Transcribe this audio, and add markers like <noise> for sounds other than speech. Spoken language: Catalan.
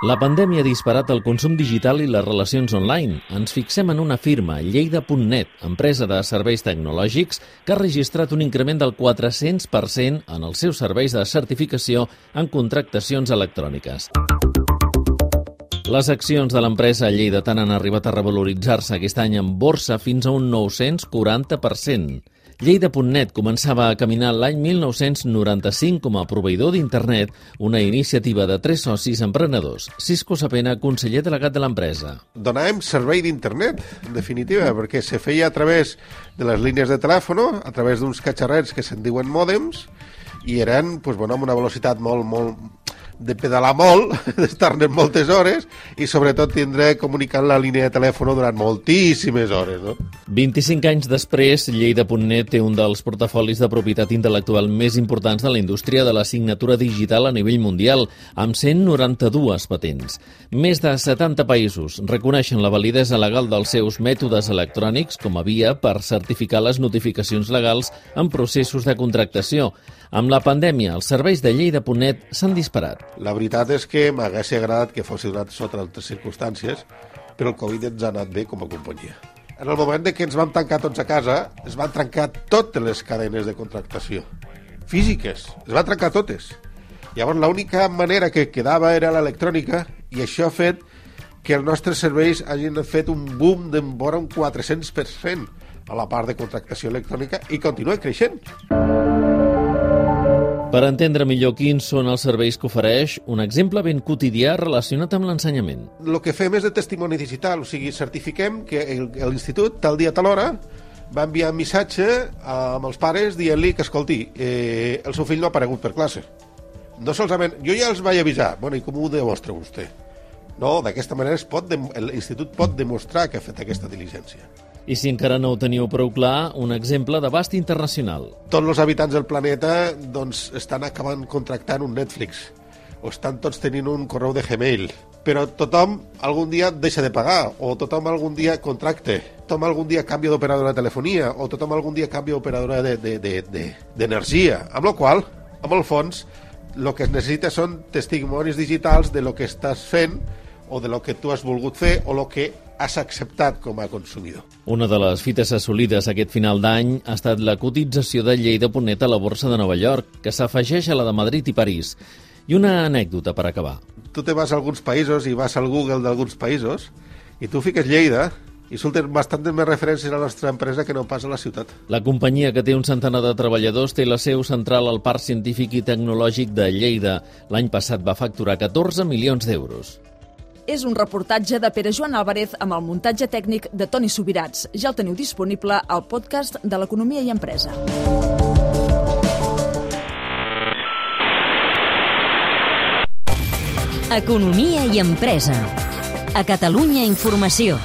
La pandèmia ha disparat el consum digital i les relacions online. Ens fixem en una firma, Lleida.net, empresa de serveis tecnològics, que ha registrat un increment del 400% en els seus serveis de certificació en contractacions electròniques. Les accions de l'empresa lleidatana han arribat a revaloritzar-se aquest any en borsa fins a un 940%. Lleida.net començava a caminar l'any 1995 com a proveïdor d'internet, una iniciativa de tres socis emprenedors. Cisco Sapena, conseller delegat de l'empresa. Donàvem servei d'internet, en definitiva, perquè se feia a través de les línies de telèfon, a través d'uns catxarrets que se'n diuen mòdems, i eren pues, bueno, amb una velocitat molt, molt, de pedalar molt, <laughs> d'estar-ne moltes hores i sobretot tindre comunicant la línia de telèfon durant moltíssimes hores. No? 25 anys després, Lleida.net té un dels portafolis de propietat intel·lectual més importants de la indústria de la signatura digital a nivell mundial, amb 192 patents. Més de 70 països reconeixen la validesa legal dels seus mètodes electrònics com a via per certificar les notificacions legals en processos de contractació. Amb la pandèmia, els serveis de Lleida.net s'han disparat. La veritat és que m'hagués agradat que fos donat sota altres circumstàncies, però el Covid ens ha anat bé com a companyia. En el moment de que ens vam tancar tots a casa, es van trencar totes les cadenes de contractació. Físiques, es van trencar totes. Llavors, l'única manera que quedava era l'electrònica, i això ha fet que els nostres serveis hagin fet un boom de vora un 400% a la part de contractació electrònica i continua creixent. Per entendre millor quins són els serveis que ofereix, un exemple ben quotidià relacionat amb l'ensenyament. El que fem és de testimoni digital, o sigui, certifiquem que l'institut, tal dia, tal hora, va enviar un missatge amb els pares dient-li que, escolti, eh, el seu fill no ha aparegut per classe. No solament... Jo ja els vaig avisar. Bueno, i com ho demostra vostè? No, d'aquesta manera l'institut pot demostrar que ha fet aquesta diligència. I si encara no ho teniu prou clar, un exemple d'abast internacional. Tots els habitants del planeta doncs, estan acabant contractant un Netflix o estan tots tenint un correu de Gmail però tothom algun dia deixa de pagar, o tothom algun dia contracte, tothom algun dia canvia d'operadora de telefonia, o tothom algun dia canvia d'operadora d'energia. De, de, de, amb la qual amb el fons, el que es necessita són testimonis digitals de lo que estàs fent o de lo que tu has volgut fer o lo que has acceptat com a consumidor. Una de les fites assolides aquest final d'any ha estat la cotització de Lleida.net a la borsa de Nova York, que s'afegeix a la de Madrid i París. I una anècdota per acabar. Tu te vas a alguns països i vas al Google d'alguns països i tu fiques Lleida i surten bastantes més referències a la nostra empresa que no pas a la ciutat. La companyia, que té un centenar de treballadors, té la seu central al Parc Científic i Tecnològic de Lleida. L'any passat va facturar 14 milions d'euros és un reportatge de Pere Joan Álvarez amb el muntatge tècnic de Toni Subirats. Ja el teniu disponible al podcast de l'Economia i Empresa. Economia i Empresa. A Catalunya Informació.